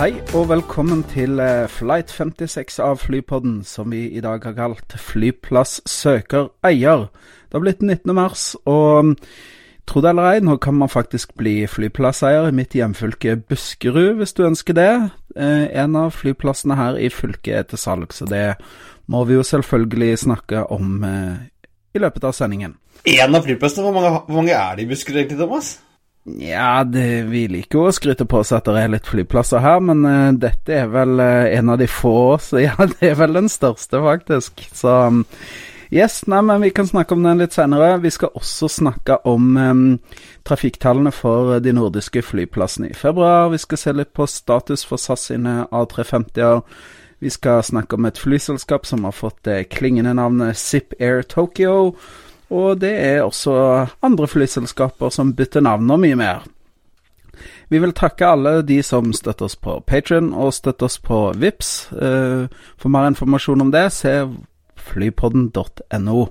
Hei og velkommen til eh, Flight 56 av Flypodden, som vi i dag har kalt Flyplass søker eier. Det har blitt 19. mars, og tro det eller ei, nå kan man faktisk bli flyplasseier i mitt hjemfylke Buskerud, hvis du ønsker det. Eh, en av flyplassene her i fylket er til salg, så det må vi jo selvfølgelig snakke om eh, i løpet av sendingen. En av flyplassene, hvor mange, hvor mange er det i Buskerud egentlig, Thomas? Ja, det, vi liker jo å skryte på oss at det er litt flyplasser her, men uh, dette er vel uh, en av de få, så ja, det er vel den største, faktisk. Så um, yes, nei, men vi kan snakke om den litt senere. Vi skal også snakke om um, trafikktallene for de nordiske flyplassene i februar. Vi skal se litt på status for SAS sine A350-er. Vi skal snakke om et flyselskap som har fått det klingende navnet Zip Air Tokyo. Og det er også andre flyselskaper som bytter navn og mye mer. Vi vil takke alle de som støtter oss på Patrion og støtter oss på VIPS. For mer informasjon om det, se flypodden.no.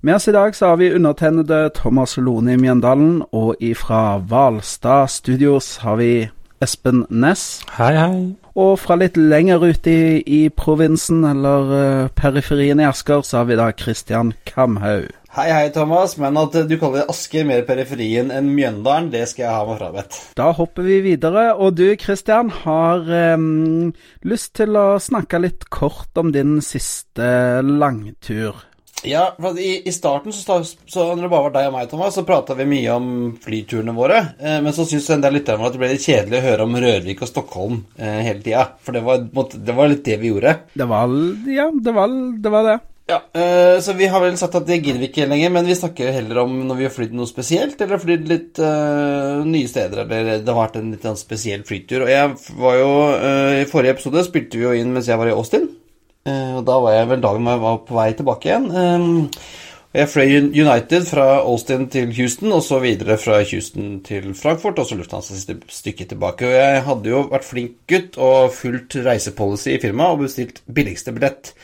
Med oss i dag så har vi undertegnede Thomas Lone i Mjøndalen, og ifra Hvalstad Studios har vi Espen Næss. Hei, hei. Og fra litt lenger ute i, i provinsen, eller uh, periferien i Asker, så har vi da Christian Kamhaug. Hei, hei, Thomas, men at du kaller Asker mer periferien enn Mjøndalen, det skal jeg ha meg frabedt. Da hopper vi videre, og du Kristian har um, lyst til å snakke litt kort om din siste langtur. Ja, for i, i starten, så, så, når det bare var deg og meg, Thomas, så prata vi mye om flyturene våre. Eh, men så syns en del lyttere at det ble litt kjedelig å høre om Rørvik og Stockholm eh, hele tida. For det var, det var, litt det vi gjorde. Det var Ja, det var det. Var det. Ja, eh, Så vi har vel sagt at det gidder vi ikke lenger, men vi snakker heller om når vi har flydd noe spesielt, eller flydd litt uh, nye steder, eller det har vært en litt sånn spesiell flytur. Og jeg var jo uh, I forrige episode spilte vi jo inn mens jeg var i Austin. Og da var jeg vel dagen jeg var på vei tilbake igjen. Jeg fløy United fra Austin til Houston, og så videre fra Houston til Frankfurt, og så Lufthansa siste stykket tilbake. Og jeg hadde jo vært flink gutt og fulgt reisepolicy i firmaet og bestilt billigste billett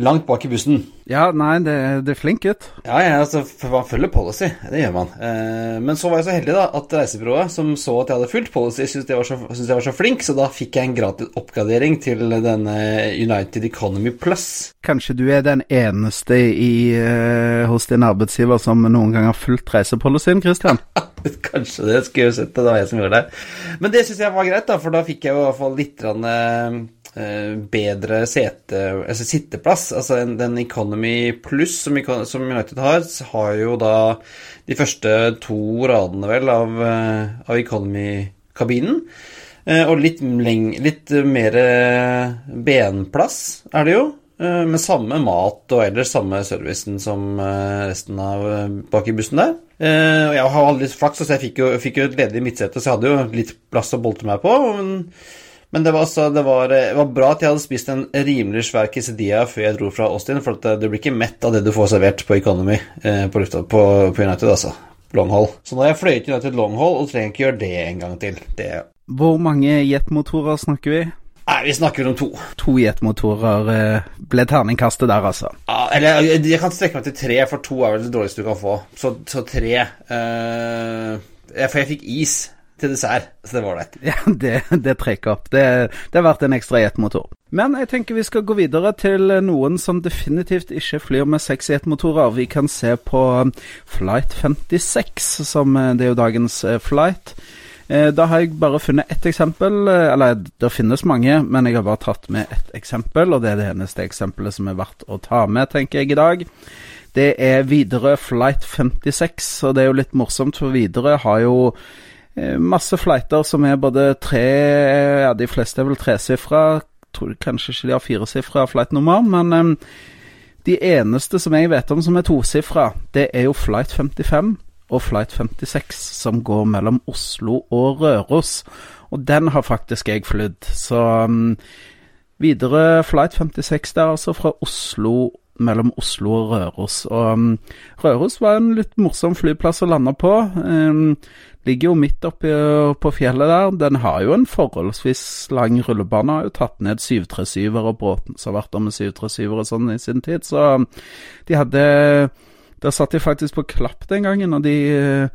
langt bak i bussen. Ja, nei, det, det er flink gutt. Ja, ja, altså, man følger policy. Det gjør man. Eh, men så var jeg så heldig da, at reisebyrået, som så at jeg hadde fulgt policy, syntes jeg, jeg var så flink, så da fikk jeg en gratis oppgradering til denne United Economy Plus. Kanskje du er den eneste i, uh, hos din arbeidsgiver som noen gang har fulgt reisepolicyen, Christian? Kanskje det. Skulle jo sett det. Det var jeg som gjorde det. Men det syns jeg var greit, da, for da fikk jeg jo i hvert fall litt rann, uh, bedre sete, altså sitteplass. Altså den Economy Plus som, United har, har jo da de første to radene, vel, av, av Economy-kabinen. Uh, og litt, litt mer benplass er det jo. Med samme mat og ellers samme servicen som resten av bak i bussen der. Og jeg har litt flaks, så jeg fikk jo, fikk jo et ledig midtsete, så jeg hadde jo litt plass å bolte meg på. Men men det var, altså, det, var, det var, bra at jeg hadde spist en rimelig svær quesadilla før jeg dro fra Austin, for at du blir ikke mett av det du får servert på Economy eh, på, lufta, på, på, United, altså. Long Så nå har jeg fløyet United long og trenger ikke gjøre det en gang til. Det... Hvor mange jetmotorer snakker vi? Nei, Vi snakker om to. To jetmotorer eh, ble terningkastet der, altså? Ja, eller jeg kan strekke meg til tre, for to er vel det dårligste du kan få. Så, så tre. Eh, for jeg fikk is til dessert, så det var ålreit. Ja, det, det trekker opp. Det, det har vært en ekstra jetmotor. Men jeg tenker vi skal gå videre til noen som definitivt ikke flyr med seks jetmotorer. Vi kan se på Flight 56, som eh, det er jo dagens eh, flight. Eh, da har jeg bare funnet ett eksempel, eller det finnes mange, men jeg har bare tatt med ett eksempel, og det er det eneste eksempelet som er verdt å ta med, tenker jeg i dag. Det er Widerøe Flight 56, og det er jo litt morsomt, for Widerøe har jo Masse flighter som er både tre Ja, de fleste er vel tresifra. Tror kanskje ikke de har firesifra flightnummer, men um, de eneste som jeg vet om som er tosifra, det er jo Flight 55 og Flight 56, som går mellom Oslo og Røros. Og den har faktisk jeg flydd, så um, Videre flight 56 der, altså fra Oslo mellom Oslo og Røros. Og um, Røros var en litt morsom flyplass å lande på. Um, ligger jo midt oppe på fjellet der. Den har jo en forholdsvis lang rullebane. Har jo tatt ned 737-er og Bråten som har vært der med 737-er og sånn i sin tid. Så um, de hadde Der satt de faktisk på klapp den gangen, og de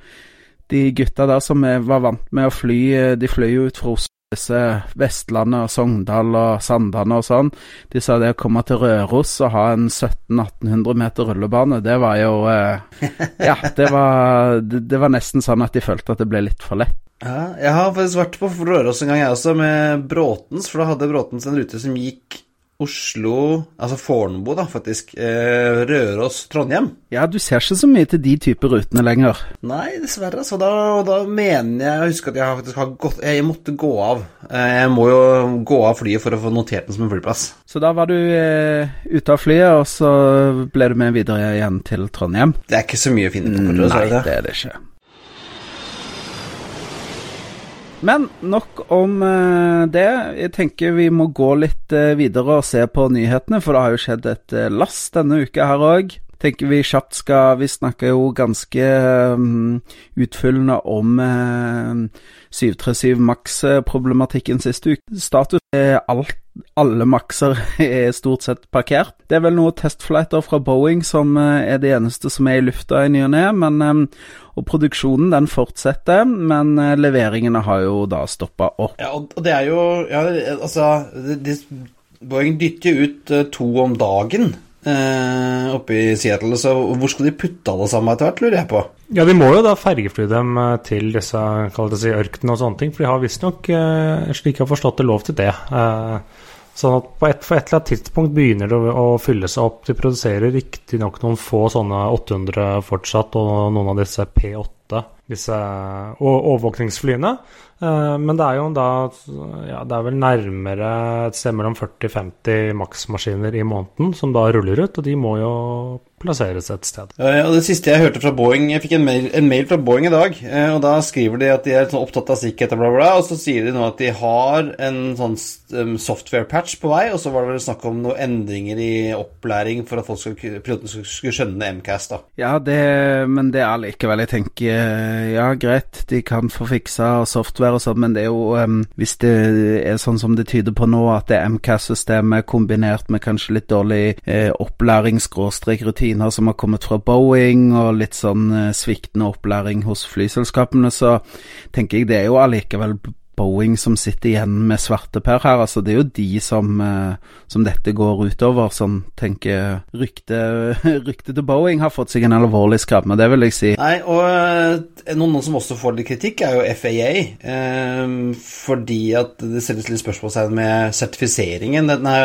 de gutta der som var vant med å fly, de fløy jo ut fra Oslo disse Vestlandet og Sogndal og Sandane og sånn, de sa det å komme til Røros og ha en 1700-1800 meter rullebane, det var jo eh, Ja, det var, det, var, nesten sånn at de følte at det ble litt for lett. Ja, jeg har faktisk vært på Røros en gang, jeg også, med Bråtens, for da hadde Bråtens en rute som gikk Oslo, altså Fornebu, da, faktisk. Eh, Røros, Trondheim. Ja, du ser ikke så mye til de typer rutene lenger. Nei, dessverre. Så da, da mener jeg å huske at jeg faktisk har gått Jeg måtte gå av. Eh, jeg må jo gå av flyet for å få notert den som en flyplass. Så da var du eh, ute av flyet, og så ble du med videre igjen til Trondheim? Det er ikke så mye å finne på. Nei, det er det ikke. Men nok om uh, det. Jeg tenker vi må gå litt uh, videre og se på nyhetene, for det har jo skjedd et uh, lass denne uka her òg. Tenker vi kjapt skal Vi snakker jo ganske um, utfyllende om 737 Max-problematikken siste uke. Status er alt alle makser er stort sett parkert. Det er vel noen testflighter fra Boeing som er det eneste som er i lufta i ny og ne, men um, og produksjonen den fortsetter, men eh, leveringene har jo da stoppa opp. Ja, og det er jo Ja, altså de, Boeing dytter jo ut to om dagen uh, oppe i Seattle, så hvor skal de putte alle sammen etter hvert, lurer jeg på? Ja, de må jo da fergefly dem til disse kall det si, ørkenene og sånne ting, for de har visstnok, uh, slik jeg har forstått det, lov til det. Uh, Sånn at på et, for et eller annet tidspunkt begynner det å, å fylle seg opp. De produserer riktignok noen få sånne 800 fortsatt, og noen av disse P8, disse overvåkningsflyene. Eh, men det er jo da ja, det er vel nærmere et sted mellom 40-50 maksmaskiner i måneden som da ruller ut, og de må jo plasseres et sted. Ja, og Det siste jeg hørte fra Boeing Jeg fikk en mail, en mail, fra Boeing i dag, eh, og da skriver de at de er sånn opptatt av sikkerhet og bla, bla, og så sier de nå at de har en sånn software-patch på vei, og så var det vel snakk om noen endringer i opplæring for at folk skulle, skulle skjønne MCAS, da. Ja, det, men det er likevel Jeg tenker ja, greit, de kan få fiksa software og sånn, men det er jo um, Hvis det er sånn som det tyder på nå, at det er MCAS-systemet kombinert med kanskje litt dårlig eh, opplæring-rutine rutiner som har kommet fra Boeing, og litt sånn eh, sviktende opplæring hos flyselskapene, så tenker jeg det er jo allikevel Boeing som sitter igjen med svarteper her. Altså, det er jo de som, eh, som dette går utover, som tenker Ryktet rykte til Boeing har fått seg en alvorlig skrabbe, det vil jeg si. Nei, og eh, noen, som også får litt kritikk, er jo FAA. Eh, fordi at det stilles litt spørsmålstegn med sertifiseringen. Denne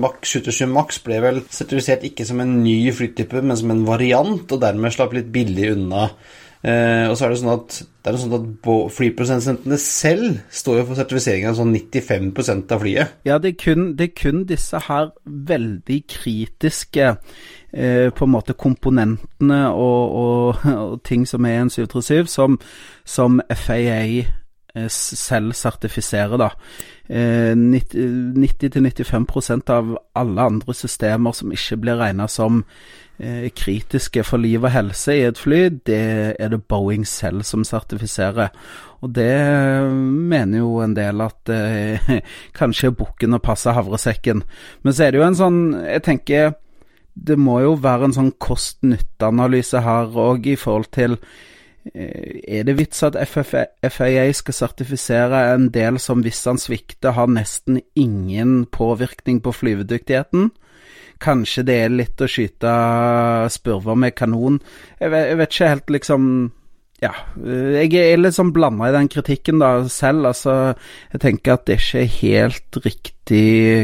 Max 77 Max ble vel sertifisert ikke som en ny flytype, men som en variant, og dermed slapp litt billig unna Eh, og så er det sånn at, det sånn at flyprodusentene selv står jo for sertifiseringen av sånn 95% av flyet. Ja, det er kun, det er kun disse her veldig kritiske eh, på en måte komponentene og, og, og, ting som er en 737, som, som FAA eh, selv sertifiserer, da. 90-95% av alle andre systemer som ikke blir regna som kritiske for liv og helse i et fly, det er det Boeing selv som sertifiserer. Og det mener jo en del at eh, kanskje er bukken å passe havresekken. Men så er det jo en sånn Jeg tenker det må jo være en sånn kost-nytte-analyse her òg i forhold til eh, er det vits at FAA skal sertifisere en del som hvis han svikter, har nesten ingen påvirkning på flyvedyktigheten? Kanskje det er litt å skyte spurver med kanon. Jeg vet, jeg vet ikke helt, liksom ja, jeg er litt sånn blanda i den kritikken da selv. Altså, jeg tenker at det ikke er helt riktig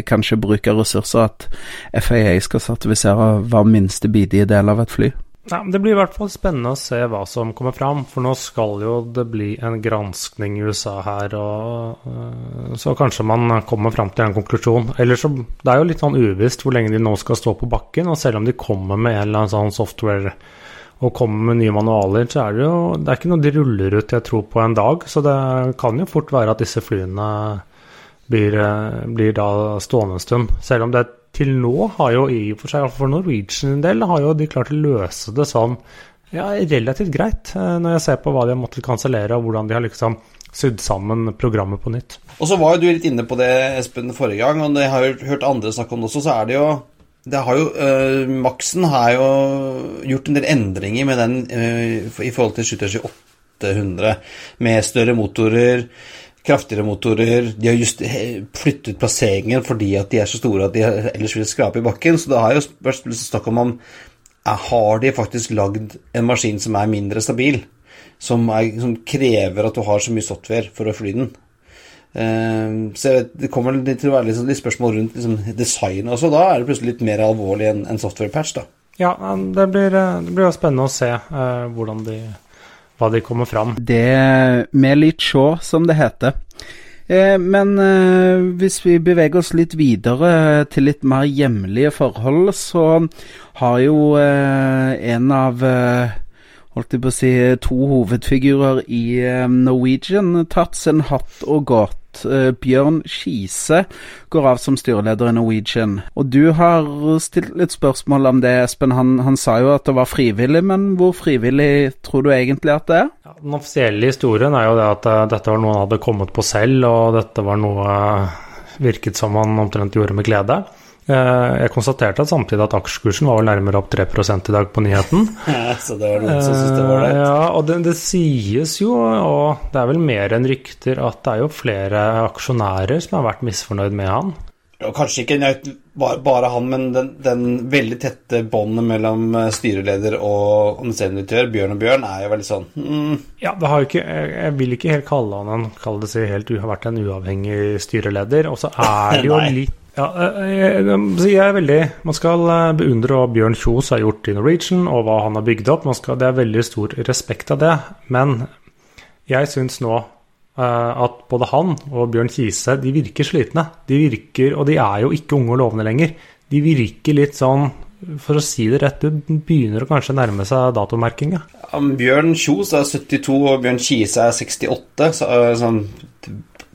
kanskje bruk av ressurser at FAA skal sertifisere hver minste bidige del av et fly. Ja, det blir i hvert fall spennende å se hva som kommer fram, for nå skal jo det bli en granskning i USA her, og uh, så kanskje man kommer fram til en konklusjon. Eller så Det er jo litt sånn uvisst hvor lenge de nå skal stå på bakken, og selv om de kommer med en eller annen sånn software og kommer med nye manualer, så er det jo Det er ikke noe de ruller ut, jeg tror, på en dag, så det kan jo fort være at disse flyene blir, eh, blir da stående en stund. Selv om det til nå har jo i og for seg, for Norwegian en del, har jo de klart å løse det sånn ja, relativt greit, eh, når jeg ser på hva de har måttet kansellere, og hvordan de har liksom sydd sammen programmet på nytt. Og så var jo du litt inne på det, Espen, forrige gang, og jeg har jo hørt andre snakke om det også, så er det jo det har jo, uh, Maxen har jo gjort en del endringer med den uh, i forhold til 72800, med større motorer, kraftigere motorer. De har just flyttet plasseringen fordi at de er så store at de ellers vil skrape i bakken. Så det har jo vært snakk om om har de faktisk lagd en maskin som er mindre stabil, som, er, som krever at du har så mye software for å fly den. Uh, så vet, Det kommer til å være litt, litt spørsmål rundt liksom, design også. Da er det plutselig litt mer alvorlig enn en software-patch. da. Ja, det blir, det blir spennende å se uh, hvordan de, hva de kommer fram. Det med litt sjå, som det heter. Eh, men eh, hvis vi beveger oss litt videre til litt mer hjemlige forhold, så har jo eh, en av eh, holdt jeg på å si, to hovedfigurer i eh, Norwegian tatt sin hatt og gått. Eh, Bjørn Skise går av som styreleder i Norwegian. Og du har stilt litt spørsmål om det, Espen. Han, han sa jo at det var frivillig, men hvor frivillig tror du egentlig at det er? Ja, den offisielle historien er jo det at uh, dette var noe han hadde kommet på selv, og dette var noe uh, virket som han omtrent gjorde med glede. Uh, jeg konstaterte at samtidig at aksjekursen var vel nærmere opp 3 i dag på nyheten. Ja, så det var noen som syntes det var det. Ja, og det, det, sies jo, og det er vel mer enn rykter, at det er jo flere aksjonærer som har vært misfornøyd med han. Og kanskje ikke bare han, men den, den veldig tette båndet mellom styreleder og administrerende Bjørn og Bjørn, er jo veldig sånn mm. Ja, det har jo ikke Jeg vil ikke helt kalle han en Kall det seg helt har vært en uavhengig styreleder. Og så er det jo litt ja, jeg, jeg er veldig Man skal beundre hva Bjørn Kjos har gjort i Norwegian, og hva han har bygd opp. Skal, det er veldig stor respekt av det. Men jeg syns nå at både han og Bjørn Kise de virker slitne. De virker, og de er jo ikke unge og lovende lenger. De virker litt sånn, for å si det rett ut, begynner å kanskje nærme seg datomerkinga. Ja, Bjørn Kjos er 72, og Bjørn Kise er 68, så sånn,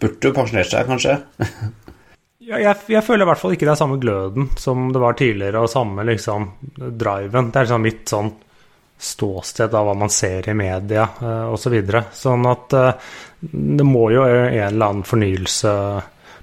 burde jo pensjonert seg, kanskje. Jeg, jeg, føler i hvert fall ikke det er samme gløden som det var tidligere, og samme liksom driven. Det er liksom mitt sånn ståsted av hva man ser i media uh, osv. Så videre. sånn at uh, det må jo en eller annen fornyelse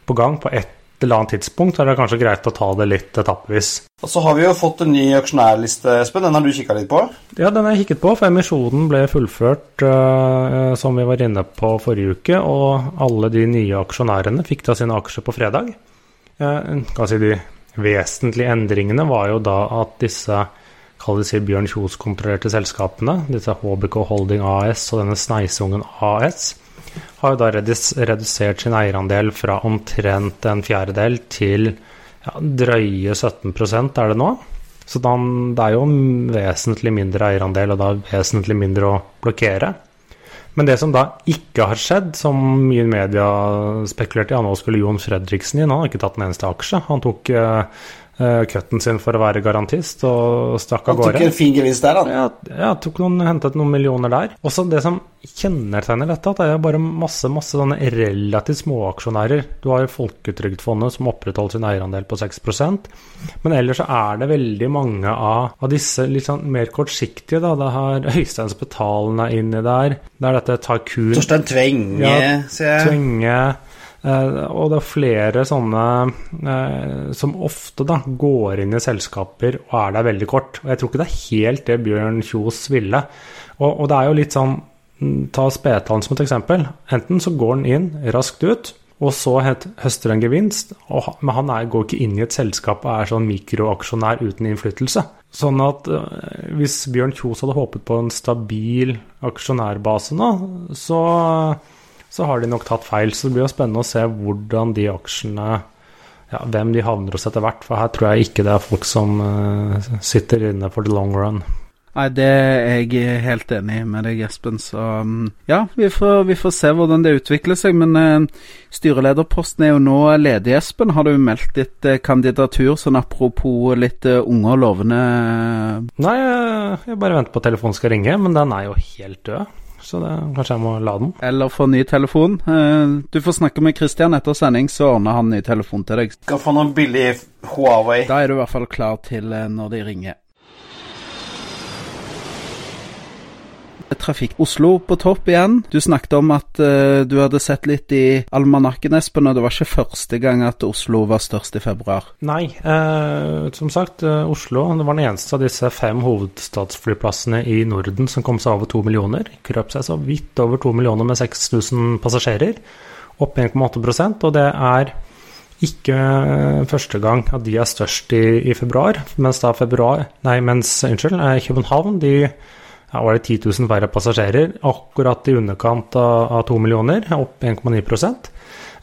på gang. På et eller annet tidspunkt er det kanskje greit å ta det litt etappevis. Og så har vi jo fått en ny aksjonærliste, Espen. Den har du kikka litt på? Ja, den har jeg kikket på, for emisjonen ble fullført, uh, som vi var inne på forrige uke. Og alle de nye aksjonærene fikk da sine aksjer på fredag. Si de vesentlige endringene var jo da at disse si Bjørn Kjos-kontrollerte selskapene, disse HBK Holding AS og denne Sneisungen AS, har jo da redusert sin eierandel fra omtrent en fjerdedel til ja, drøye 17 er det nå. Så det er jo vesentlig mindre eierandel, og da vesentlig mindre å blokkere. Men det som da ikke har skjedd, som mye media spekulerte i, nå skulle Jon Fredriksen inn. Han har ikke tatt en eneste aksje. Han tok uh, cutten sin for å være garantist og stakk av gårde. Han tok en fin gevinst der, da. Ja, ja tok noen, hentet noen millioner der. Også det som kjennetegner dette, at det er bare masse masse sånne relativt småaksjonærer. Du har jo Folketrygdfondet som opprettholdt sin eierandel på 6% men ellers så er det veldig mange av, av disse litt sånn mer kortsiktige. da, Det har Øystein Spetalen er inni der. Det er dette Tycoon Torstein Tvenge, ja, ser jeg. Tvenge. Uh, og det er flere sånne uh, som ofte da går inn i selskaper og er der veldig kort. Og jeg tror ikke det er helt det Bjørn Kjos ville. Og, og det er jo litt sånn Ta Spetalen som et eksempel. Enten så går han inn raskt ut, og så høster han gevinst, men han er, går ikke inn i et selskap og er sånn mikroaksjonær uten innflytelse. Sånn at uh, hvis Bjørn Kjos hadde håpet på en stabil aksjonærbase nå, så, så, har de nok tatt feil. Så det blir jo spennende å se hvordan de aksjene ja, Hvem de havner hos etter hvert, for her tror jeg ikke det er folk som uh, sitter inne for the long run. Nei, det er jeg helt enig med deg, Espen. Så mm, ja, vi får, vi får se hvordan det utvikler seg. Men uh, styrelederposten er jo nå ledig, Espen. Har du meldt ditt uh, kandidatur, sånn apropos litt unge og lovende Nei, jeg bare venter på at telefonen skal ringe, men den er jo helt død. Så det, kanskje jeg må la den. Eller få ny telefon. Eh, Du får snakke med Christian etter sending, så ordner han ny telefon til deg. Skal få noen billig Huawei. Da er du i hvert fall klar til eh, når de ringer. Trafikk Oslo på topp igjen. Du snakket om at uh, du hadde sett litt i almanakken, Espen, og det var ikke første gang at Oslo var størst i februar. Nei, uh, som sagt, uh, Oslo var den eneste av disse fem hovedstadsflyplassene i Norden som kom seg over to millioner. Krøp seg så vidt over to millioner med 6000 passasjerer, opp 1,8% og det er ikke første gang at de er størst i, i februar, mens da februar Nei, mens, unnskyld, København de var det 10 000 færre passasjerer, akkurat i underkant av, av 2 millioner, opp 1,9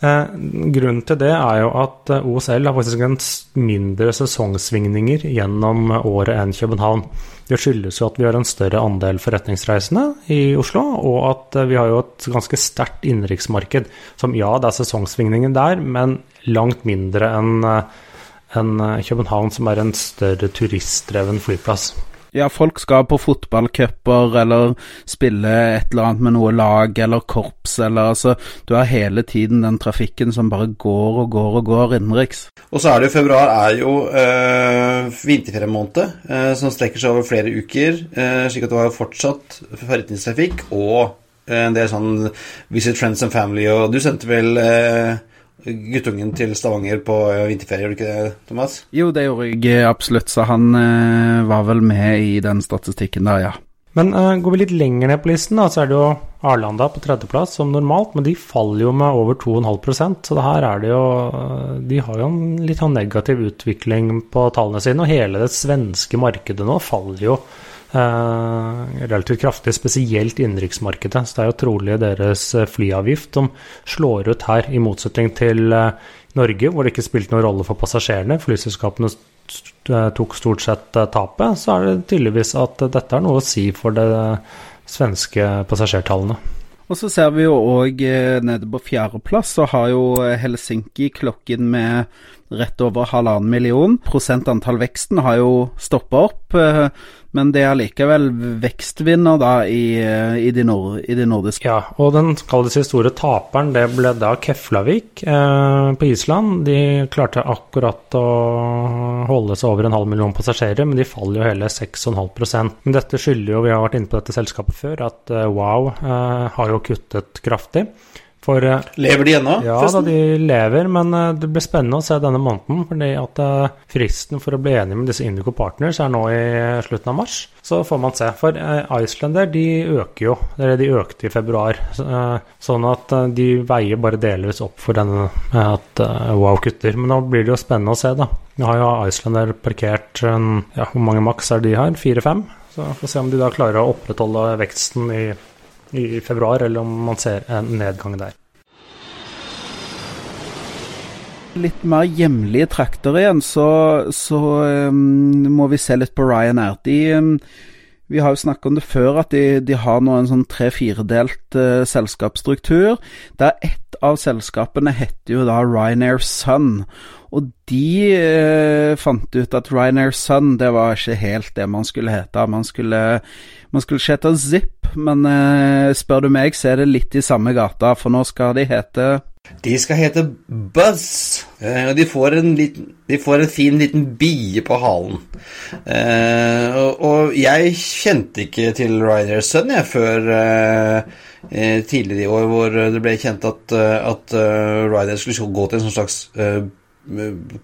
eh, Grunnen til det er jo at eh, OSL har faktisk en mindre sesongsvingninger gjennom året enn København. Det skyldes jo at vi har en større andel forretningsreisende i Oslo, og at eh, vi har jo et ganske sterkt innenriksmarked. Som ja, det er sesongsvingninger der, men langt mindre enn en eh, København, som er en større turistdreven flyplass. Ja, folk skal på fotballcuper eller spille et eller annet med noe lag eller korps eller altså Du har hele tiden den trafikken som bare går og går og går innenriks. Og så er det jo februar er jo øh, vinterferiemåned, øh, som strekker seg over flere uker. øh, slik at har jo fortsatt forretningstrafikk og en del sånn Visit Friends and Family. Og du sendte vel øh, guttungen til Stavanger på øh, vinterferie, gjorde du ikke det, Thomas? Jo, det gjorde jeg eh, absolutt, så han eh, var vel med i den statistikken der, ja. Men uh, går vi litt lenger ned på listen, da, så er det jo Arlanda på tredjeplass som normalt, men de faller jo med over 2,5% så det her er det jo eh, De har jo en litt sånn negativ utvikling på tallene sine, og hele det svenske markedet nå faller jo eh, relativt kraftig, spesielt innenriksmarkedet. Så det er jo trolig deres eh, flyavgift som slår ut her, i motsetning til eh, Norge, hvor det ikke spilte noen rolle for passasjerene. Flyselskapene eh, tok stort sett eh, tapet. Så er det tydeligvis at eh, dette har noe å si for det svenske passasjertallene. Og så ser vi jo òg nede på fjerdeplass, så har jo eh, Helsinki klokken med rett over halvannen million. Prosentantallveksten har jo stoppa opp, eh, men det er likevel vekstvinner da i, eh, i, de, nord, i de nordiske. Ja, og den kalles store taperen, det ble da Keflavik eh, på Island. De klarte akkurat å holde seg over en halv million passasjerer, men de faller jo hele 6,5% Men dette skylder jo, vi har vært inne på dette selskapet før, at eh, Wow eh, har jo kuttet kraftig. For eh, Lever de ennå? ja da, de lever, men eh, det blir spennende å se denne måneden. fordi at eh, fristen for å bli enig med disse Indigo Partners er nå i slutten av mars. Så får man se. For Islander de øker jo. Det er de økte i februar. Sånn at de veier bare delvis opp for denne at Wow kutter. Men nå blir det jo spennende å se, da. Nå har jo Islander parkert en, ja, Hvor mange maks er de har? Fire-fem? Så får se om de da klarer å opprettholde veksten i i februar, eller om man ser en nedgang der. Litt mer hjemlige trakter igjen, så, så um, må vi se litt på Ryanair. De, um, vi har jo snakket om det før, at de, de har nå en sånn tre-firedelt uh, selskapsstruktur. Der ett av selskapene heter jo da Ryanair Sun. Og de uh, fant ut at Ryanair Sun, det var ikke helt det man skulle hete. Man skulle, man skulle ikke hete Zip, men eh, spør du meg, så er det litt i samme gata, for nå skal de hete De skal hete Buzz. Eh, og de får, en liten, de får en fin liten bie på halen. Eh, og, og jeg kjente ikke til Ryders Sun jeg, før eh, eh, tidligere i år, hvor det ble kjent at, eh, at uh, Ryanair skulle gå til en sånn slags uh,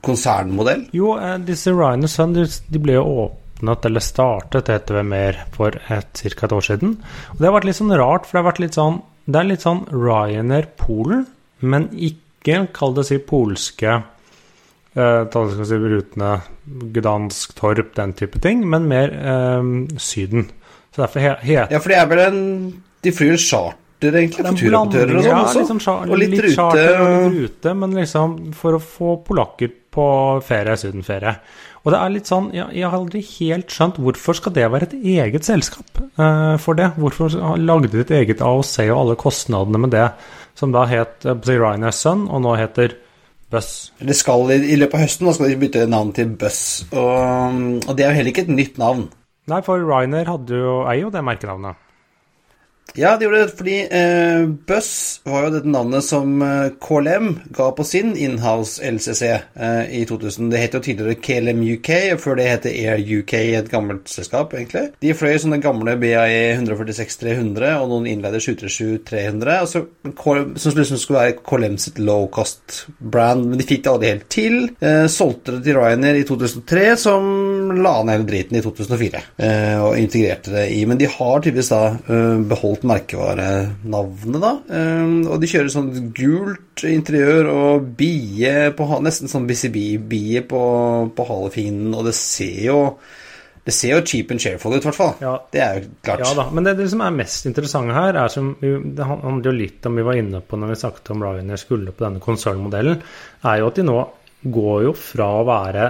konsernmodell. Jo, eh, disse Ryanair Sun de, de ble jo åpnet, eller startet, heter det mer, for et, ca. et år siden. Og det har vært litt sånn rart, for det har vært litt sånn Det er litt sånn Ryanair Polen, men ikke, kall det si, polske eh, si, rutene Gdansk, Torp, den type ting, men mer eh, Syden. Så derfor he, heter Ja, for det er vel en De flyr en charter, egentlig? for er Turoperatører og sånn ja, også? Liksom, og litt, litt rute. charter og litt rute, men liksom for å få polakker på ferie, sydenferie. Og det er litt sånn, jeg, jeg har aldri helt skjønt hvorfor skal det være et eget selskap uh, for det? Hvorfor lagde de et eget AOC og alle kostnadene med det, som da het uh, Ryanair Sun, og nå heter Buss? Det skal i, løpet av høsten da skal de bytte navn til Buss, og, og det er jo heller ikke et nytt navn. Nei, for Ryanair hadde jo, er jo det merkenavnet. Ja, det gjorde det fordi eh, Buss var jo dette navnet som eh, KLM ga på sin inhouse LCC eh, i 2000. Det het jo tidligere KLM UK, før det het Air UK, et gammelt selskap, egentlig. De fløy sånne gamle BAE 146-300 og noen innleide 737-300, altså, som liksom skulle være KLM sitt low cost-brand, men de fikk det aldri helt til. Eh, solgte det til Ryanair i 2003, som la ned hele driten i 2004 eh, og integrerte det i. Men de har tydeligvis da eh, beholdt merkevarenavnet, da. Um, og de kjører sånn gult interiør og bie på Nesten sånn BCB-bie på, på halefinnen, og det ser jo det ser jo cheap and cheerful ut, i hvert fall. Ja. Det er jo klart. Ja da, men det, det som er mest interessante her, er som det handler jo litt om vi var inne på når vi snakket om Ryanair skulle på denne konsernmodellen, er jo at de nå går jo fra å være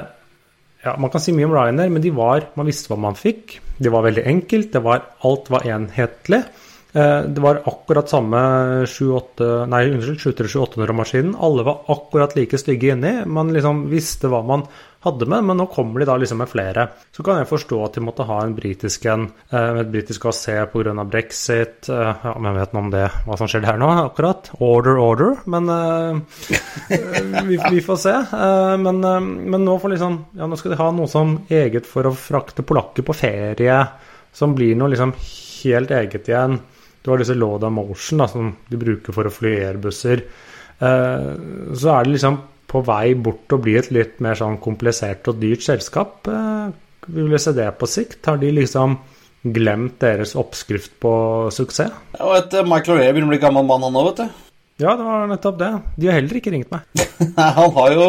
ja, Man kan si mye om Ryanair, men de var, man visste hva man fikk. Det var veldig enkelt. Det var, alt var enhetlig. Eh, det var akkurat samme 7-800-maskinen. Alle var akkurat like stygge inni. Man liksom visste hva man hadde med, men nå kommer de da liksom med flere. Så kan jeg forstå at de måtte ha en britisk en, eh, med et britisk AC pga. brexit. Eh, ja, men vet noe om det, hva som skjer der nå, akkurat. Order, order. Men uh, vi, vi, får se. Uh, men, uh, men, nå får liksom Ja, nå skal de ha noe som eget for å frakte polakker på ferie, som blir noe liksom helt eget igjen. Du har disse Loda Motion da, som de bruker for å fly airbusser. Eh, så er det liksom på vei bort og bli et litt mer sånn komplisert og dyrt selskap. Eh, vil vi se det på sikt? Har de liksom glemt deres oppskrift på suksess? Ja, og et uh, Michael Ray begynner å bli gammel mann, han òg, vet du. Ja, det var nettopp det. De har heller ikke ringt meg. Nei, han har jo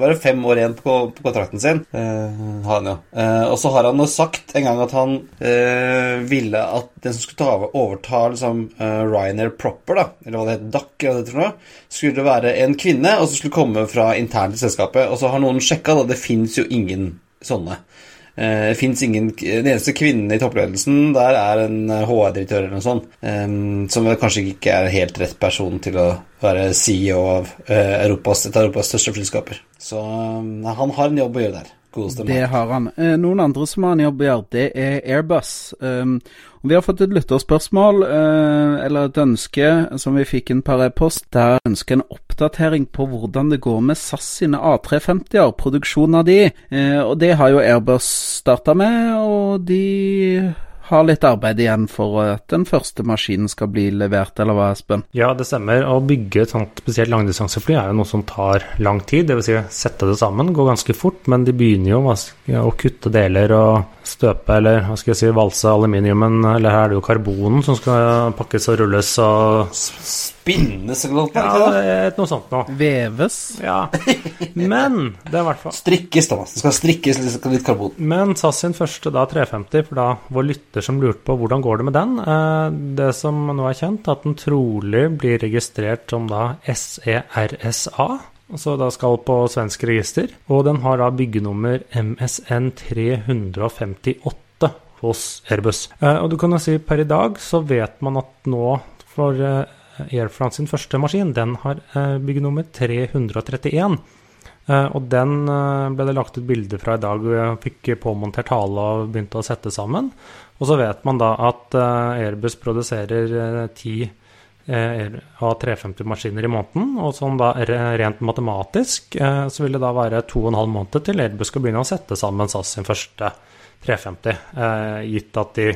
bare fem år igjen på, på kontrakten sin. Eh, han jo. eh, og så har han jo sagt en gang at han eh, ville at den som skulle ta overta liksom, Ryanair proper, da, eller hva det heter, DAC, eller hva det heter, skulle være en kvinne, og så skulle komme fra internt i selskapet. Og så har noen sjekka, da, det fins jo ingen sånne. Det fins ingen Den eneste kvinnen i toppledelsen der er en HR-direktør eller noe sånt, um, som kanskje ikke er helt rett person til å være CEO av Europas, et av Europas største flyselskaper. Så han har en jobb å gjøre der. Det har han. Eh, noen andre som har en jobb å gjøre, det er Airbus. Um, vi har fått et lytterspørsmål, uh, eller et ønske, som vi fikk inn per e-post. Der ønsker en oppdatering på hvordan det går med SAS sine A350-er, produksjonen av de. Uh, og det har jo Airbus starta med, og de har litt arbeid igjen for at den første maskinen skal bli levert, eller hva, Espen? Ja, det stemmer. Å bygge et sånt spesielt langdistansefly er jo noe som tar lang tid. Dvs. Si sette det sammen går ganske fort, men de begynner jo å kutte deler og støpe eller hva skal jeg si, valse aluminiumen, eller her er det jo karbonen som skal pakkes og rulles og Spinnes eller noe? sånt? Ja, det er noe sånt noe. Veves? Ja. Men det er i hvert fall Strikkes, da. Det skal strikkes litt karbon. Men SAS sin første da 350, for da vår lytter som lurte på hvordan går det med den. Eh, det som nå er kjent, at den trolig blir registrert som da SERSA så da skal på svensk register. Og den har da byggenummer MSN 358 hos Airbus. Eh, og du kan jo si per i dag så vet man at nå for eh, Air France sin første maskin, den har eh, byggenummer 331. Eh, og den ble det lagt ut bilde fra i dag, hvor jeg fikk påmontert hale og begynte å sette sammen. Og så vet man da at Airbus produserer ti Eh, av 350-maskiner i måneden. Og sånn da rent matematisk eh, så vil det da være to og en halv måned til Airbus skal begynne å sette sammen SAS sin første 350. Eh, gitt at de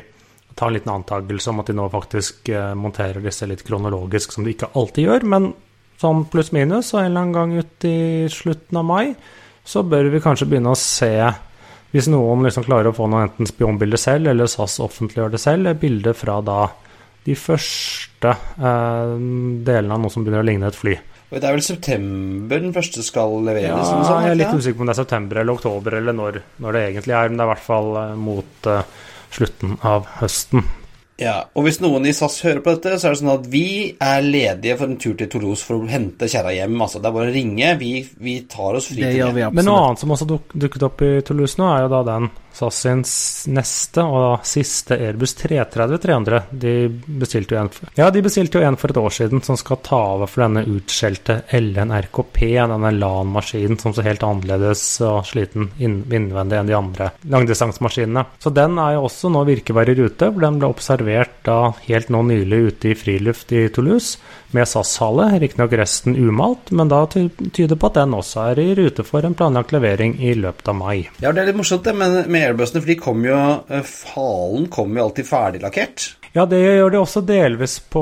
tar en liten antakelse om at de nå faktisk monterer disse litt kronologisk, som de ikke alltid gjør. Men sånn pluss-minus, og en eller annen gang ut i slutten av mai, så bør vi kanskje begynne å se hvis noen liksom klarer å få noe enten spionbilde selv, eller SAS offentliggjør det selv, bilde fra da de første eh, delene av noe som begynner å ligne et fly. Det er vel september den første skal leveres? Ja, sånn, jeg er litt usikker på om det er september eller oktober, eller når, når det egentlig er. Men det er i hvert fall eh, mot uh, slutten av høsten. Ja, og hvis noen i SAS hører på dette, så er det sånn at vi er ledige for en tur til Toulouse for å hente kjerra hjem. Altså, det er bare å ringe. Vi, vi tar oss fri til det. Men noe annet som også duk, dukket opp i Toulouse nå, er jo da den SAS sin neste og siste Airbus 330-300. De bestilte jo en Ja, de bestilte jo en for et år siden som skal ta over for denne utskjelte LN RKP, denne LAN-maskinen som så helt annerledes og sliten innvendig enn de andre langdistansemaskinene. Så den er jo også nå virkevar i rute, for den ble observert levert da helt nå nylig ute i friluft i Toulouse, med SAS-hale. Riktignok resten umalt, men da tyder på at den også er i rute for en planlagt levering i løpet av mai. Ja, det er litt morsomt det med, med for de kom jo Falen kom jo alltid ferdiglakkert. Ja, det gjør de også delvis på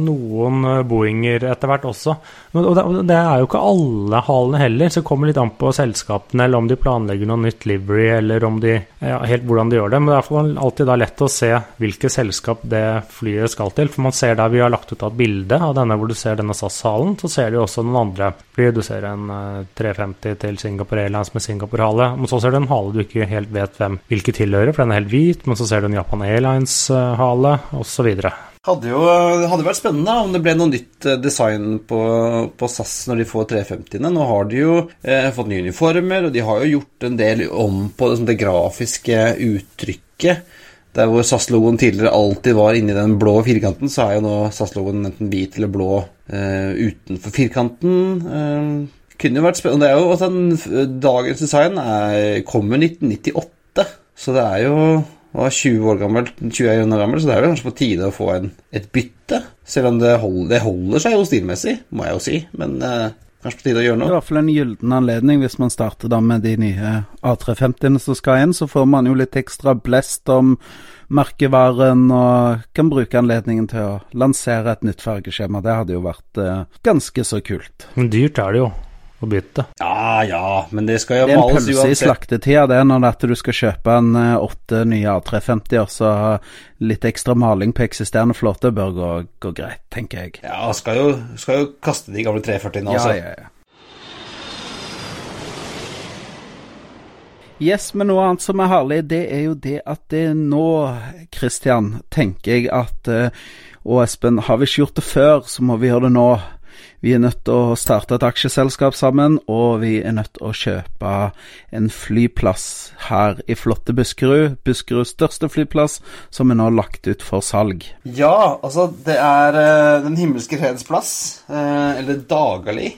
noen eh, Boenger etter hvert også. Og det er jo ikke alle halene heller, så det kommer litt an på selskapene, eller om de planlegger noe nytt livery, eller om de ja, helt hvordan de gjør det. Men det er alltid da lett å se hvilket selskap det flyet skal til. For man ser der vi har lagt ut et bilde av denne hvor du ser denne SAS-halen, så ser du også noen andre fly. Du ser en 350 eh, til Singapore Airlines med Singapore-hale. Men så ser du en hale du ikke helt vet hvem hvilke tilhører, for den er helt hvit. Men så ser du en Japan Airlines-hale osv. Hadde jo hadde vært spennende om det ble noe nytt eh, design på, på SAS når de får 350-ene. Nå har de jo eh, fått nye uniformer, og de har jo gjort en del om på det, det grafiske uttrykket. Der hvor SAS-logoen tidligere alltid var inni den blå firkanten, så er jo nå SAS-logoen enten hvit eller blå eh, utenfor firkanten. Eh, kunne jo vært spennende. Det er jo at den, Dagens design er, kommer 1998, så det er jo og er 20 år gammel, 21 år gammel, så det er vel kanskje på tide å få en, et bytte. Selv om det holder, det holder, seg jo stilmessig, må jeg jo si. Men eh, kanskje på tide å gjøre noe. Det er i hvert fall en gyllen anledning hvis man starter da med de nye A350-ene som skal inn. Så får man jo litt ekstra blest om merkevaren og kan bruke anledningen til å lansere et nytt fargeskjema. Det hadde jo vært eh, ganske så kult. Men dyrt er det jo å bytte. Ja ja, men det skal jo males uansett. Det er en pølse i slaktetida, det, når at du skal kjøpe en eh, åtte nye A350-er, så litt ekstra maling på eksisterende flåte bør gå, gå, greit, tenker jeg. Ja, skal jo, skal jo kaste de gamle 340-ene altså. Ja, ja, ja. Yes, men noe annet som er herlig, det er jo det at det nå, Christian, tenker jeg at eh, Og Espen, har vi ikke gjort det før, så må vi gjøre det nå. Vi er nødt til å starte et aksjeselskap sammen, og vi er nødt til å kjøpe en flyplass her i flotte Buskerud. Buskeruds største flyplass, som er nå lagt ut for salg. Ja, altså det er uh, Den himmelske freds plass, uh, eller Dagali,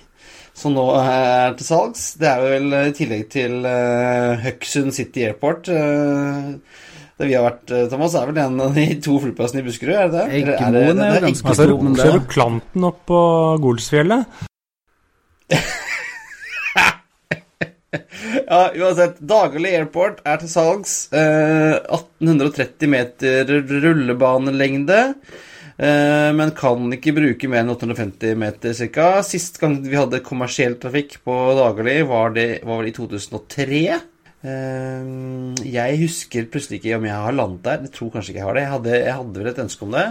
som nå er til salgs. Det er vel i tillegg til Høgsund City Airport. Uh, det vi har vært, eh, Thomas, er vel en av de to flyplassene i Buskerud? er det det? Eggemoen er, det ganske stor. Altså, ser du Klanten opp på Golsfjellet? ja, uansett. Daglig Airport er til salgs. Eh, 1830 meter rullebanelengde. Eh, men kan ikke bruke mer enn 850 meter ca. Sist gang vi hadde kommersiell trafikk på Daglig, var det var vel i 2003. Ehm, jeg husker plutselig ikke om jeg har landet der. Jeg tror kanskje ikke jeg har det. Jeg hadde, jeg hadde vel et ønske om det.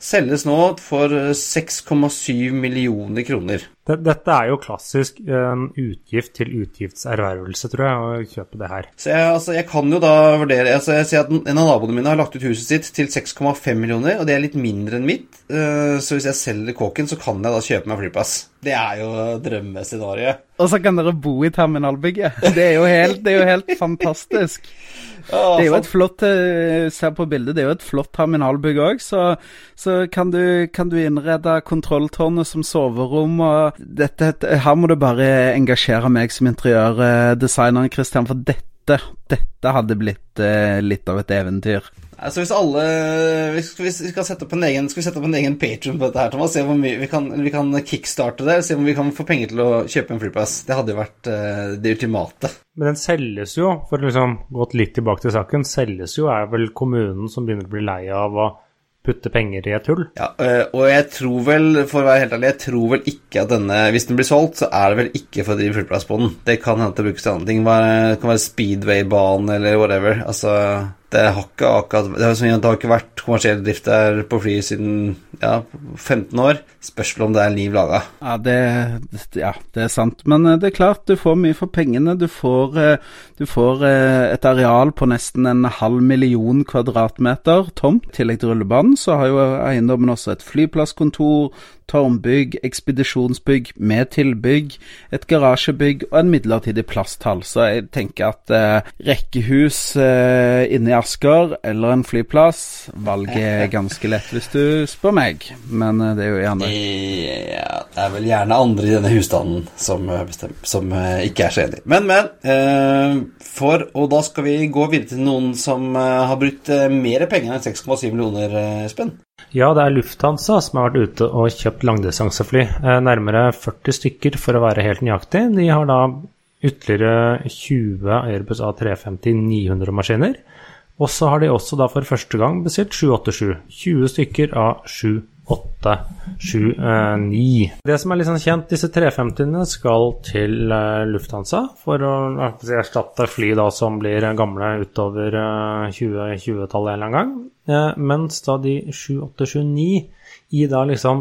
Selges nå for 6,7 millioner kroner. Dette er jo klassisk en utgift til utgiftservervelse, tror jeg, å kjøpe det her. Så jeg, altså, jeg kan jo da vurdere altså Jeg ser at En av naboene mine har lagt ut huset sitt til 6,5 millioner, og det er litt mindre enn mitt. Eh, så hvis jeg selger kåken, så kan jeg da kjøpe meg flyplass. Det er jo drømmescenarioet. Og så kan dere bo i terminalbygget. Det er jo helt, det er jo helt fantastisk. Det er jo et flott eh, Ser på bildet, det er jo et flott terminalbygg òg, så, så kan, du, kan, du, innrede kontrolltårnet som soverom. og dette, Her må du bare engasjere meg som interiørdesigneren, Christian, for dette, dette hadde blitt eh, litt av et eventyr. Altså hvis alle hvis, hvis vi skal sette opp en egen Skal vi sette opp en egen patron på dette her, Thomas? Se hvor mye vi kan, vi kan kickstarte det. Se om vi kan få penger til å kjøpe en flyplass. Det hadde jo vært uh, det ultimate. Men den selges jo, for å liksom gått litt tilbake til saken, selges jo er vel kommunen som begynner å bli lei av å putte penger i et hull. Ja, eh, og jeg tror vel, for å være helt ærlig, jeg tror vel ikke at denne Hvis den blir solgt, så er det vel ikke for å drive flyplass på den. Det kan hende det brukes til andre ting. Det kan være speedway-bane eller whatever. Altså det har ikke akkurat det har, det har ikke vært kommersiell drift der på fly siden ja, 15 år. Spørsmål om det er liv laga. Ja ja, det er sant. Men eh, det er klart, du får mye for pengene. Du får, eh, du får eh, et areal på nesten en halv million kvadratmeter tomt. I tillegg til rullebanen så har jo eiendommen også et flyplasskontor, tårnbygg, ekspedisjonsbygg med tilbygg, et garasjebygg og en midlertidig plasthall. Så jeg tenker at eh, rekkehus eh, inne i Asker eller en flyplass, valget er ganske lett hvis du spør meg. Men eh, det er jo gjerne Ja, det er vel gjerne andre i denne husstanden som, bestemmer, som eh, ikke er så enig. Men, men. Eh, for, og da skal vi gå videre til noen som eh, har brukt eh, mer penger enn 6,7 millioner, eh, Espen. Ja, det er Lufthansa som har vært ute og kjøpt langdistansefly. Eh, nærmere 40 stykker, for å være helt nøyaktig. De har da ytterligere 20 Airbus A350-900 maskiner. Og så har de også da for første gang bestilt 787. 20 stykker av 7 8, 7, 9. Det som er litt sånn kjent, disse 350-ene skal til uh, Lufthansa for å erstatte fly da som blir gamle utover uh, 2020-tallet en eller annen gang. Uh, mens da de 7879 i da liksom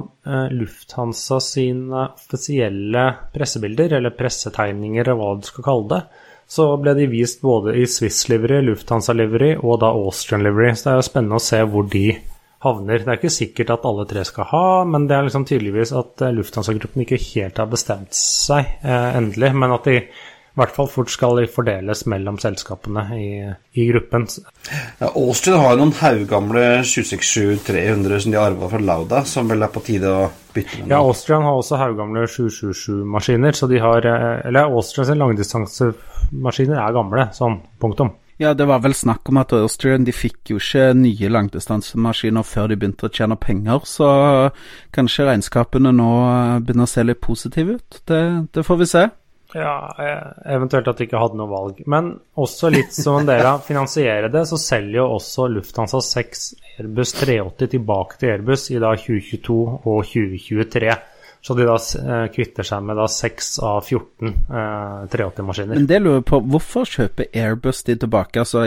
Lufthansa sine offisielle pressebilder, eller pressetegninger, eller hva du skal kalle det, så ble de vist både i Swiss Livery, Lufthansa Livery og da Austrian Livery. Så det er jo spennende å se hvor de havner. Det er ikke sikkert at alle tre skal ha, men det er liksom tydeligvis at Lufthansa-gruppen ikke helt har bestemt seg eh, endelig. Men at de i hvert fall fort skal fordeles mellom selskapene i, i gruppen. Ja, Austin har noen haugamle 767-300 som de arva fra Lauda, som vel er på tide å bytte med. Ja, Austrian har også haugamle 777-maskiner, så de har Eller Austrians langdistansemaskiner er gamle, sånn punktum. Ja, det var vel snakk om at Austrian de fikk jo ikke nye langdistansemaskiner før de begynte å tjene penger, så kanskje regnskapene nå begynner å se litt positive ut. Det, det får vi se. Ja, eventuelt at de ikke hadde noe valg. Men også litt som en del av finansiere det, så selger jo også Lufthansa 6 Airbus 380 tilbake til Airbus i da 2022 og 2023. Så de da eh, kvitter seg med da 6 av 14 eh, 380-maskiner. Men det lurer på, hvorfor kjøper Airbus de tilbake? Altså,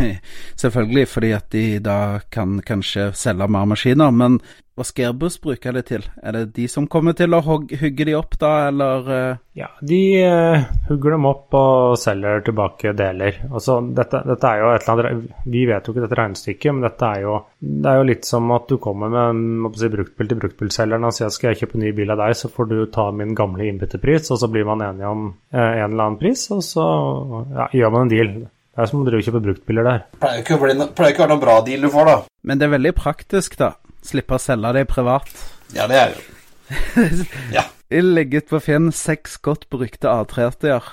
selvfølgelig fordi at de da kan kanskje selge mer maskiner, men hva skerbus bruker de det til? Er det de som kommer til å hugge de opp da, eller? Uh... Ja, de uh, hugger dem opp og selger tilbake deler. Altså, dette, dette, er jo et eller annet Vi vet jo ikke dette regnestykket, men dette er jo, det er jo litt som at du kommer med en si, bruktbil til bruktbilselgeren og sier skal jeg kjøpe en ny bil av deg, så får du ta min gamle innbytterpris, og så blir man enige om uh, en eller annen pris, og så ja, gjør man en deal. Det er som å drive og kjøpe bruktbiler der. Pleier ikke å være noen bra deal du får, da. Men det er veldig praktisk, da. Slippe å selge det privat. Ja, det er jo Ja. Legget på Finn seks godt brukte A380-er.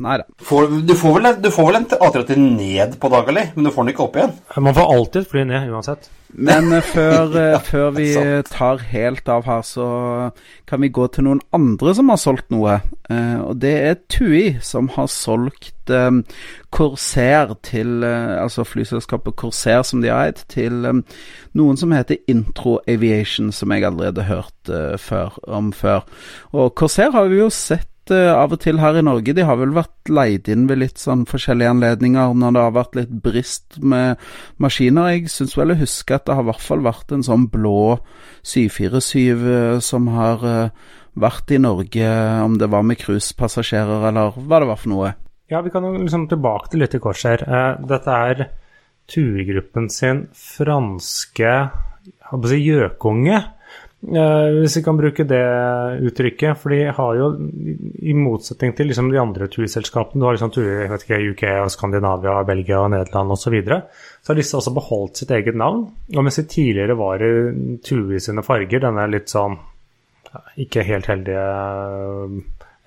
Nei da. Du, får vel, du får vel en A39 ned på Dagali, men du får den ikke opp igjen? Man får alltid fly ned, uansett. Men eh, før, eh, før, vi tar helt av her, så kan vi gå til noen andre som har solgt noe. Eh, og det er TUI som har solgt Corsair til Altså flyselskapet Corsair som de har eid, til noen som heter Intro Aviation, som jeg allerede har hørt før, om før. Og Corsair har vi jo sett uh, av og til her i Norge. De har vel vært leid inn ved litt sånn forskjellige anledninger når det har vært litt brist med maskiner. Jeg syns vel jeg husker at det har i hvert fall vært en sånn blå 747 uh, som har uh, vært i Norge, om det var med cruisepassasjerer eller hva det var for noe. Ja, vi kan jo liksom tilbake til litt i kors her. dette er TUI-gruppen sin franske gjøkunge. Uh, hvis vi kan bruke det uttrykket. For de har jo, i motsetning til liksom de andre turselskapene, du har liksom ikke, UK, og Skandinavia, Belgia, og Nederland osv., så, videre, så har disse også beholdt sitt eget navn. Og mens de tidligere var i Tui sine farger, denne litt sånn ikke helt heldige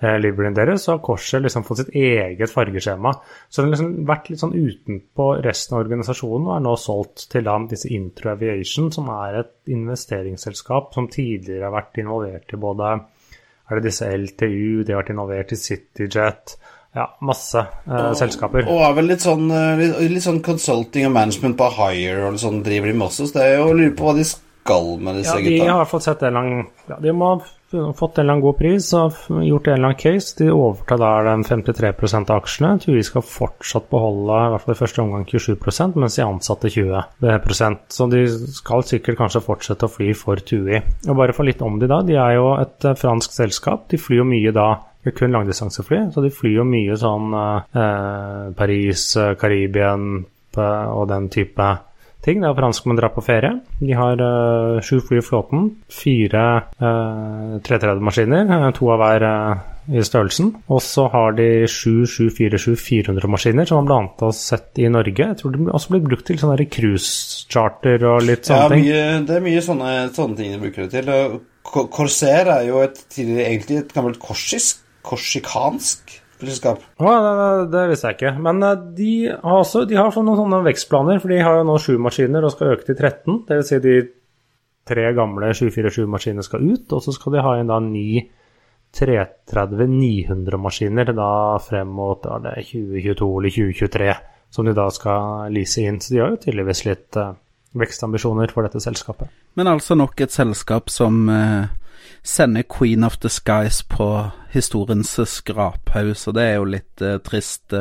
eh, deres, så har Korset liksom fått sitt eget fargeskjema. Så den har liksom vært litt sånn utenpå resten av organisasjonen og er nå solgt til da, disse Intro Aviation, som er et investeringsselskap som tidligere har vært involvert i både er det disse LTU, de har vært involvert i CityJet ja, masse eh, og, selskaper. Og er vel litt sånn, eh, litt, litt sånn consulting og management på hire og sånn driver de med også, så det er jo å lure på hva de skal med disse ja, gutta. De har fått sett det lang ja, De må fått en eller annen god pris og gjort en eller annen case. De overtar da den 53 av aksjene. TUI skal fortsatt beholde i hvert fall i første omgang 27% mens de ansatte 20% Så de skal sikkert kanskje fortsette å fly for TUI. Og bare for litt om de da, de er jo et eh, fransk selskap. De flyr jo mye da det er kun langdistansefly, så de flyr jo mye sånn eh, Paris, Karibien og den type ting. Det er franskmenn drar på ferie. De har uh, sju fly i flåten, fire uh, 330-maskiner, to av hver uh, i størrelsen. Og så har de sju 747-400-maskiner, som man bl.a. har sett i Norge. Jeg tror de også blir brukt til sånne cruisecharter og litt sånne ja, ting. Ja, det er mye sånne, sånne ting de bruker det til. Corsair er jo et, egentlig et gammelt korsisk, korsikansk flyselskap. Ja, det, det, visste jeg ikke. Men eh, de har også de har noen sånne vekstplaner, for de har jo nå sju maskiner og skal øke til 13. Det vil si de tre gamle 747-maskinene skal ut, og så skal de ha inn da ni 330-900 maskiner da frem mot da det 2022 eller 2023, som de da skal lease inn. Så de har jo tydeligvis litt uh, vekstambisjoner for dette selskapet. Men altså nok et selskap som uh, sender Queen of the Skies på historiens skraphaug, så det er jo litt uh, trist.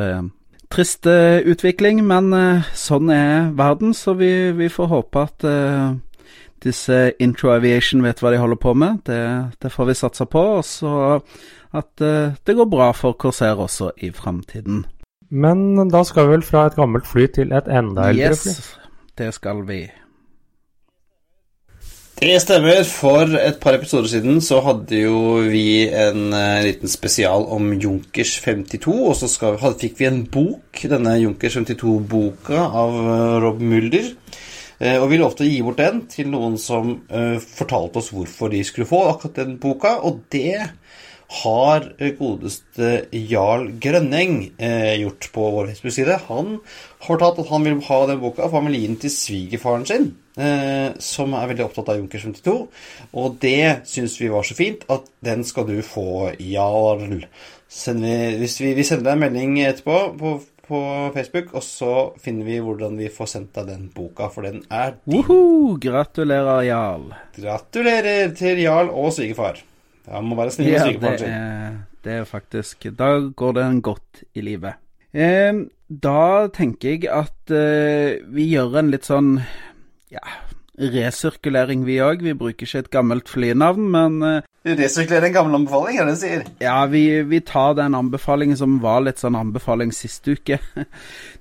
Trist utvikling, men sånn er verden, så vi, vi får håpe at disse Intro Aviation vet hva de holder på med. Det, det får vi satse på. Og så at uh, det går bra for Corsair også i framtiden. Men da skal vi vel fra et gammelt fly til et enda eldre fly? Yes, det skal vi. Det stemmer. For et par episoder siden så hadde jo vi en uh, liten spesial om Junkers 52, og så skal, hadde, fikk vi en bok, denne Junkers 52-boka av uh, Rob Mulder. Uh, og vi lovte å gi bort den til noen som fortalte oss hvorfor de skulle få akkurat den boka, og det har godeste Jarl Grønning eh, gjort på vår Facebook-side. Han har tatt at han vil ha den boka gi den til svigerfaren sin, eh, som er veldig opptatt av Junkers 52. Og det syns vi var så fint at den skal du få, Jarl. Sender, hvis vi, vi, sender deg en melding etterpå på, på, Facebook, og så finner vi hvordan vi får sendt deg den boka, for den er din. Uhuh, gratulerer, Jarl. Gratulerer til Jarl og svigerfar. Ja, må være snill med ja, det sin. er, det er faktisk Da går det en godt i livet. Eh, da tenker jeg at eh, vi gjør en litt sånn ja, resirkulering, vi òg. Vi bruker ikke et gammelt flynavn, men eh, Resirkulere en gammel anbefaling, er det du sier? ja, vi, vi tar den anbefalingen som var litt sånn anbefaling sist uke.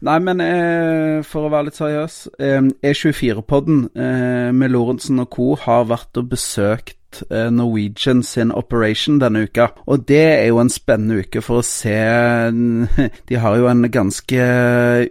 Nei, men eh, for å være litt seriøs. Eh, E24-podden eh, med Lorentzen og co. har vært og besøkt eh, Norwegian sin operation denne uka. Og det er jo en spennende uke for å se De har jo en ganske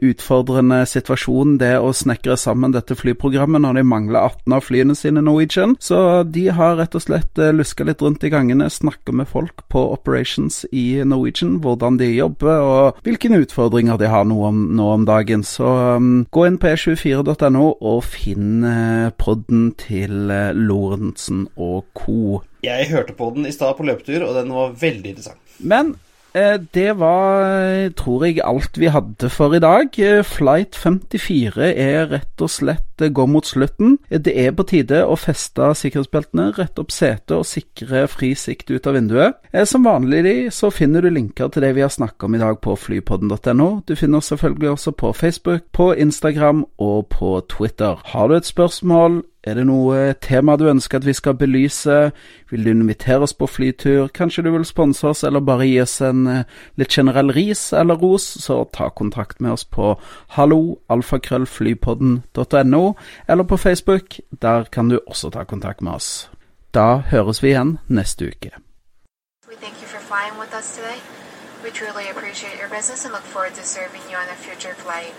utfordrende situasjon, det å snekre sammen dette flyprogrammet når de mangler 18 av flyene sine, Norwegian. Så de har rett og slett eh, luska litt rundt i gangene, snakka med folk på operations i Norwegian, hvordan de jobber og hvilke utfordringer de har nå om, nå om dagen. Så um, gå inn på e24.no og finn eh, podden til Lorentzen og co. Jeg hørte på den i stad på løpetur, og den var veldig interessant. Men eh, det var, eh, tror jeg, alt vi hadde for i dag. Eh, Flight 54 er rett og slett eh, går mot slutten. Eh, Det er på tide å feste sikkerhetsbeltene, rette opp setet og sikre fri sikt ut av vinduet. Eh, Som vanlig så finner du linker til det vi har snakket om i dag på flypodden.no. Du finner oss selvfølgelig også på Facebook, på Instagram og på Twitter. Har du et spørsmål? Er det noe tema du ønsker at vi skal belyse? Vil du invitere oss på flytur? Kanskje du vil sponse oss, eller bare gi oss en eh, litt generell ris eller ros? Så ta kontakt med oss på hallo eller på Facebook. Der kan du også ta kontakt med oss. Da høres vi igjen neste uke. We truly appreciate your business and look forward to serving you on a future flight.